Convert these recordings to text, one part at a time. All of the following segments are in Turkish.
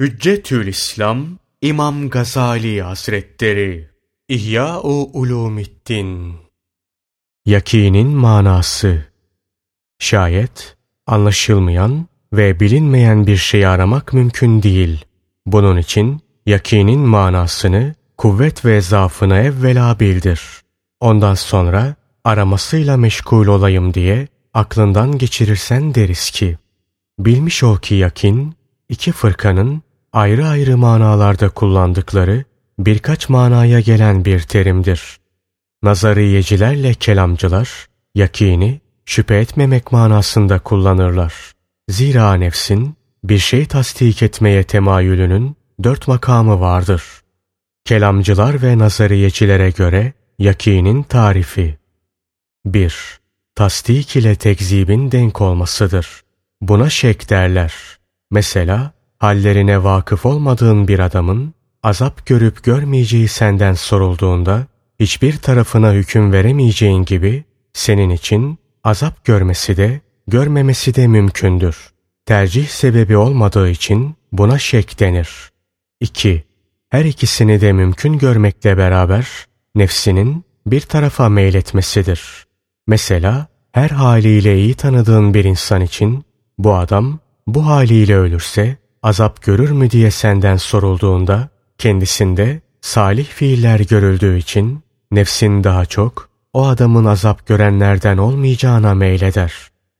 Hüccetül İslam İmam Gazali Hazretleri İhya-u Ulumiddin Yakinin manası Şayet anlaşılmayan ve bilinmeyen bir şey aramak mümkün değil. Bunun için yakinin manasını kuvvet ve zaafını evvela bildir. Ondan sonra aramasıyla meşgul olayım diye aklından geçirirsen deriz ki, bilmiş ol ki yakin, iki fırkanın ayrı ayrı manalarda kullandıkları birkaç manaya gelen bir terimdir. Nazariyecilerle kelamcılar, yakini şüphe etmemek manasında kullanırlar. Zira nefsin bir şey tasdik etmeye temayülünün dört makamı vardır. Kelamcılar ve nazariyecilere göre yakinin tarifi 1. Tasdik ile tekzibin denk olmasıdır. Buna şek derler. Mesela hallerine vakıf olmadığın bir adamın azap görüp görmeyeceği senden sorulduğunda hiçbir tarafına hüküm veremeyeceğin gibi senin için azap görmesi de görmemesi de mümkündür. Tercih sebebi olmadığı için buna şek denir. 2. Her ikisini de mümkün görmekle beraber nefsinin bir tarafa meyletmesidir. Mesela her haliyle iyi tanıdığın bir insan için bu adam bu haliyle ölürse azap görür mü diye senden sorulduğunda kendisinde salih fiiller görüldüğü için nefsin daha çok o adamın azap görenlerden olmayacağına meyleder.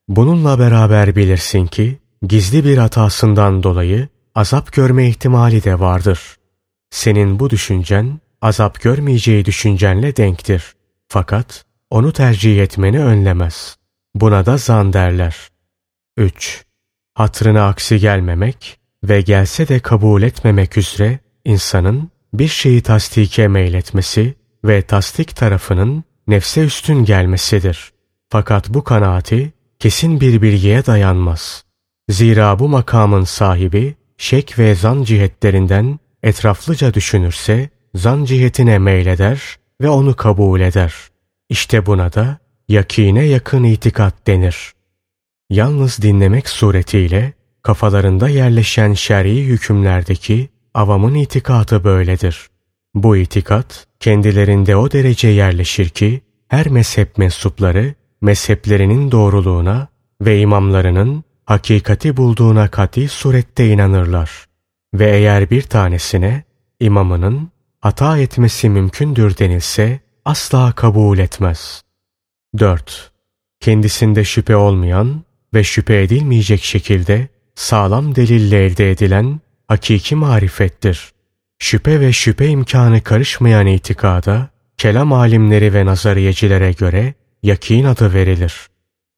Bununla beraber bilirsin ki gizli bir hatasından dolayı azap görme ihtimali de vardır. Senin bu düşüncen azap görmeyeceği düşüncenle denktir. Fakat onu tercih etmeni önlemez. Buna da zan derler. 3. Hatrına aksi gelmemek ve gelse de kabul etmemek üzere insanın bir şeyi tasdike meyletmesi ve tasdik tarafının nefse üstün gelmesidir. Fakat bu kanaati kesin bir bilgiye dayanmaz. Zira bu makamın sahibi şek ve zan cihetlerinden etraflıca düşünürse zan cihetine meyleder ve onu kabul eder. İşte buna da yakine yakın itikat denir. Yalnız dinlemek suretiyle kafalarında yerleşen şer'i hükümlerdeki avamın itikatı böyledir. Bu itikat kendilerinde o derece yerleşir ki her mezhep mensupları mezheplerinin doğruluğuna ve imamlarının hakikati bulduğuna kati surette inanırlar. Ve eğer bir tanesine imamının hata etmesi mümkündür denilse asla kabul etmez. 4. Kendisinde şüphe olmayan ve şüphe edilmeyecek şekilde sağlam delille elde edilen hakiki marifettir. Şüphe ve şüphe imkanı karışmayan itikada, kelam alimleri ve nazariyecilere göre yakin adı verilir.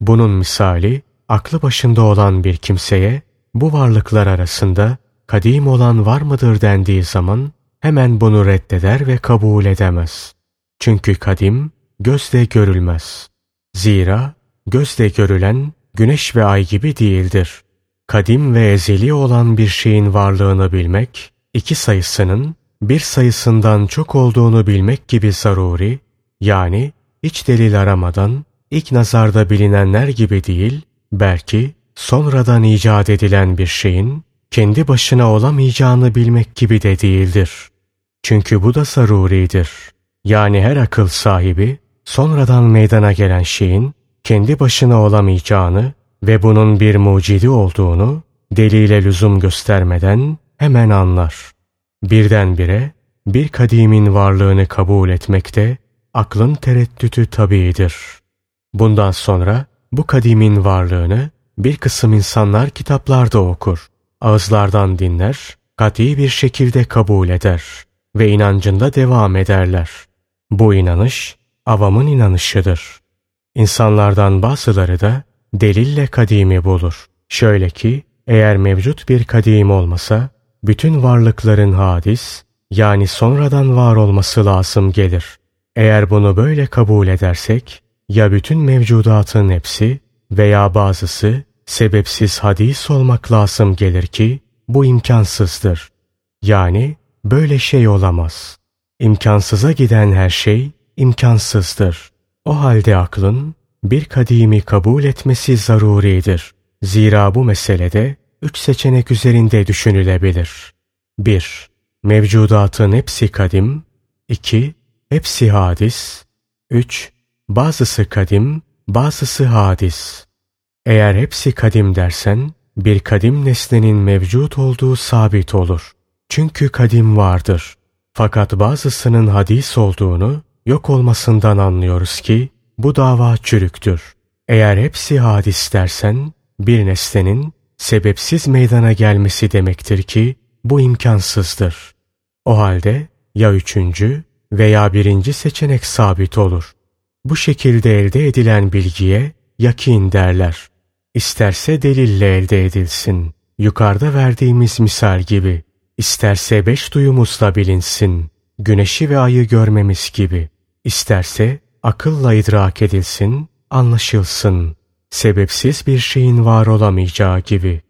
Bunun misali, aklı başında olan bir kimseye bu varlıklar arasında kadim olan var mıdır dendiği zaman hemen bunu reddeder ve kabul edemez. Çünkü kadim gözle görülmez. Zira gözle görülen güneş ve ay gibi değildir. Kadim ve ezeli olan bir şeyin varlığını bilmek, iki sayısının bir sayısından çok olduğunu bilmek gibi zaruri, yani hiç delil aramadan ilk nazarda bilinenler gibi değil, belki sonradan icat edilen bir şeyin kendi başına olamayacağını bilmek gibi de değildir. Çünkü bu da zaruridir. Yani her akıl sahibi sonradan meydana gelen şeyin kendi başına olamayacağını ve bunun bir mucidi olduğunu delile lüzum göstermeden hemen anlar. Birdenbire bir kadimin varlığını kabul etmekte aklın tereddütü tabiidir. Bundan sonra bu kadimin varlığını bir kısım insanlar kitaplarda okur, ağızlardan dinler, kati bir şekilde kabul eder ve inancında devam ederler. Bu inanış avamın inanışıdır. İnsanlardan bazıları da delille kadimi bulur. Şöyle ki eğer mevcut bir kadim olmasa bütün varlıkların hadis yani sonradan var olması lazım gelir. Eğer bunu böyle kabul edersek ya bütün mevcudatın hepsi veya bazısı sebepsiz hadis olmak lazım gelir ki bu imkansızdır. Yani böyle şey olamaz. İmkansıza giden her şey imkansızdır. O halde aklın bir kadimi kabul etmesi zaruridir. Zira bu meselede üç seçenek üzerinde düşünülebilir. 1. Mevcudatın hepsi kadim. 2. Hepsi hadis. 3. Bazısı kadim, bazısı hadis. Eğer hepsi kadim dersen, bir kadim nesnenin mevcut olduğu sabit olur. Çünkü kadim vardır. Fakat bazısının hadis olduğunu yok olmasından anlıyoruz ki bu dava çürüktür. Eğer hepsi hadis dersen bir nesnenin sebepsiz meydana gelmesi demektir ki bu imkansızdır. O halde ya üçüncü veya birinci seçenek sabit olur. Bu şekilde elde edilen bilgiye yakin derler. İsterse delille elde edilsin. Yukarıda verdiğimiz misal gibi. İsterse beş duyumuzla bilinsin. Güneşi ve ayı görmemiz gibi. İsterse akılla idrak edilsin, anlaşılsın. Sebepsiz bir şeyin var olamayacağı gibi.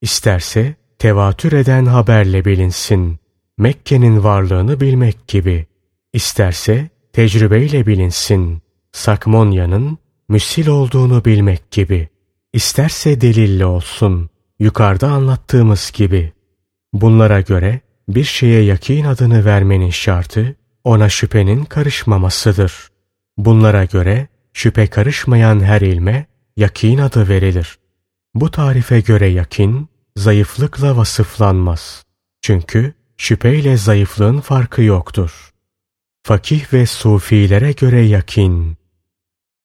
İsterse tevatür eden haberle bilinsin. Mekke'nin varlığını bilmek gibi. İsterse tecrübeyle bilinsin. Sakmonya'nın müsil olduğunu bilmek gibi. İsterse delille olsun. Yukarıda anlattığımız gibi. Bunlara göre bir şeye yakin adını vermenin şartı ona şüphenin karışmamasıdır. Bunlara göre şüphe karışmayan her ilme yakin adı verilir. Bu tarife göre yakin zayıflıkla vasıflanmaz. Çünkü şüpheyle zayıflığın farkı yoktur. Fakih ve sufilere göre yakin.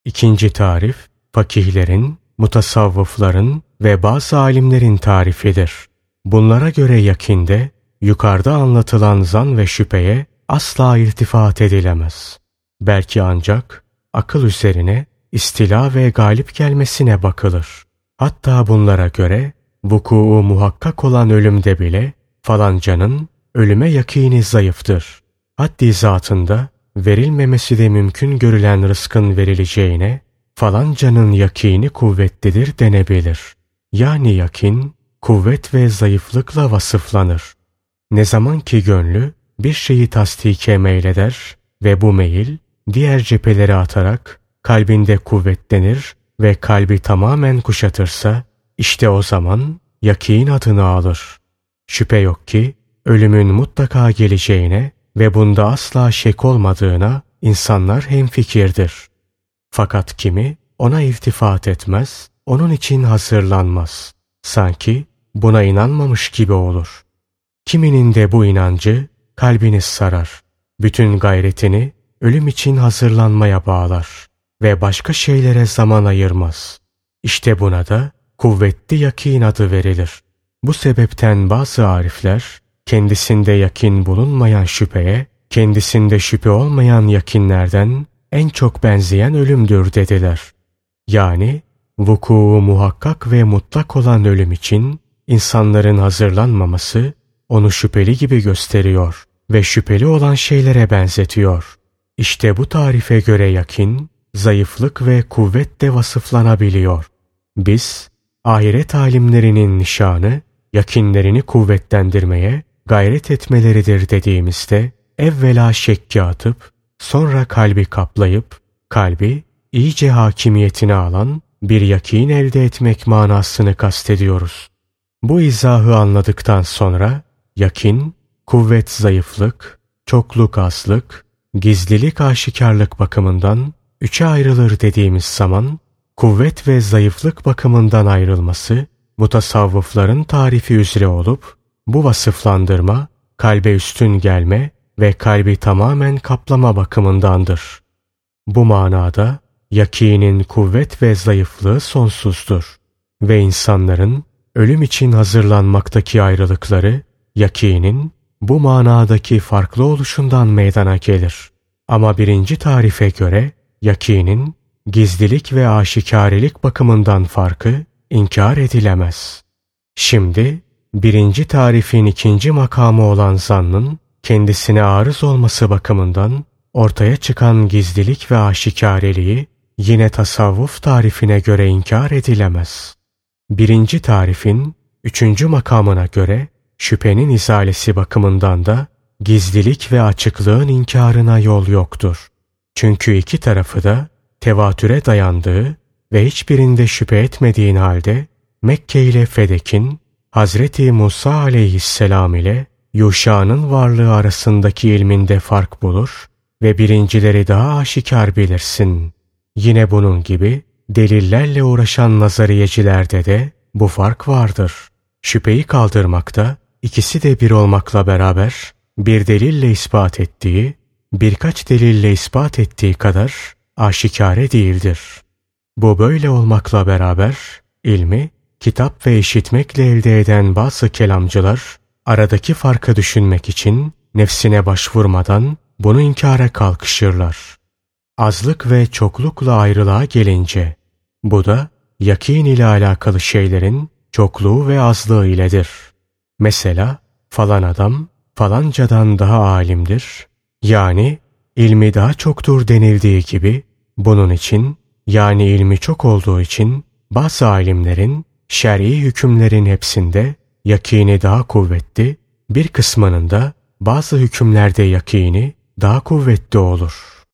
İkinci tarif, fakihlerin, mutasavvıfların ve bazı alimlerin tarifidir. Bunlara göre yakinde, yukarıda anlatılan zan ve şüpheye asla irtifat edilemez. Belki ancak akıl üzerine istila ve galip gelmesine bakılır. Hatta bunlara göre vukuu muhakkak olan ölümde bile falancanın ölüme yakini zayıftır. Haddi zatında verilmemesi de mümkün görülen rızkın verileceğine falancanın yakini kuvvetlidir denebilir. Yani yakin kuvvet ve zayıflıkla vasıflanır. Ne zaman ki gönlü bir şeyi tasdike meyleder ve bu meyil diğer cephelere atarak kalbinde kuvvetlenir ve kalbi tamamen kuşatırsa işte o zaman yakin adını alır. Şüphe yok ki ölümün mutlaka geleceğine ve bunda asla şek olmadığına insanlar hemfikirdir. Fakat kimi ona iltifat etmez, onun için hazırlanmaz. Sanki buna inanmamış gibi olur. Kiminin de bu inancı kalbini sarar. Bütün gayretini ölüm için hazırlanmaya bağlar ve başka şeylere zaman ayırmaz. İşte buna da kuvvetli yakin adı verilir. Bu sebepten bazı arifler kendisinde yakin bulunmayan şüpheye, kendisinde şüphe olmayan yakinlerden en çok benzeyen ölümdür dediler. Yani vukuu muhakkak ve mutlak olan ölüm için insanların hazırlanmaması onu şüpheli gibi gösteriyor ve şüpheli olan şeylere benzetiyor. İşte bu tarife göre yakin, zayıflık ve kuvvet vasıflanabiliyor. Biz, ahiret alimlerinin nişanı, yakinlerini kuvvetlendirmeye gayret etmeleridir dediğimizde, evvela şekki atıp, sonra kalbi kaplayıp, kalbi iyice hakimiyetine alan bir yakin elde etmek manasını kastediyoruz. Bu izahı anladıktan sonra, yakin, kuvvet zayıflık, çokluk azlık, gizlilik aşikarlık bakımından üçe ayrılır dediğimiz zaman, kuvvet ve zayıflık bakımından ayrılması, mutasavvıfların tarifi üzere olup, bu vasıflandırma, kalbe üstün gelme ve kalbi tamamen kaplama bakımındandır. Bu manada, yakinin kuvvet ve zayıflığı sonsuzdur ve insanların ölüm için hazırlanmaktaki ayrılıkları, yakinin bu manadaki farklı oluşundan meydana gelir. Ama birinci tarife göre yakinin gizlilik ve aşikarelik bakımından farkı inkar edilemez. Şimdi birinci tarifin ikinci makamı olan zannın kendisine arız olması bakımından ortaya çıkan gizlilik ve aşikareliği yine tasavvuf tarifine göre inkar edilemez. Birinci tarifin üçüncü makamına göre şüphenin izalesi bakımından da gizlilik ve açıklığın inkarına yol yoktur. Çünkü iki tarafı da tevatüre dayandığı ve hiçbirinde şüphe etmediğin halde Mekke ile Fedek'in Hazreti Musa aleyhisselam ile Yuşa'nın varlığı arasındaki ilminde fark bulur ve birincileri daha aşikar bilirsin. Yine bunun gibi delillerle uğraşan nazariyecilerde de bu fark vardır. Şüpheyi kaldırmakta ikisi de bir olmakla beraber bir delille ispat ettiği, birkaç delille ispat ettiği kadar aşikare değildir. Bu böyle olmakla beraber ilmi kitap ve işitmekle elde eden bazı kelamcılar aradaki farkı düşünmek için nefsine başvurmadan bunu inkara kalkışırlar. Azlık ve çoklukla ayrılığa gelince bu da yakin ile alakalı şeylerin çokluğu ve azlığı iledir. Mesela falan adam falancadan daha alimdir. Yani ilmi daha çoktur denildiği gibi bunun için yani ilmi çok olduğu için bazı alimlerin şer'i hükümlerin hepsinde yakini daha kuvvetli, bir kısmının da bazı hükümlerde yakini daha kuvvetli olur.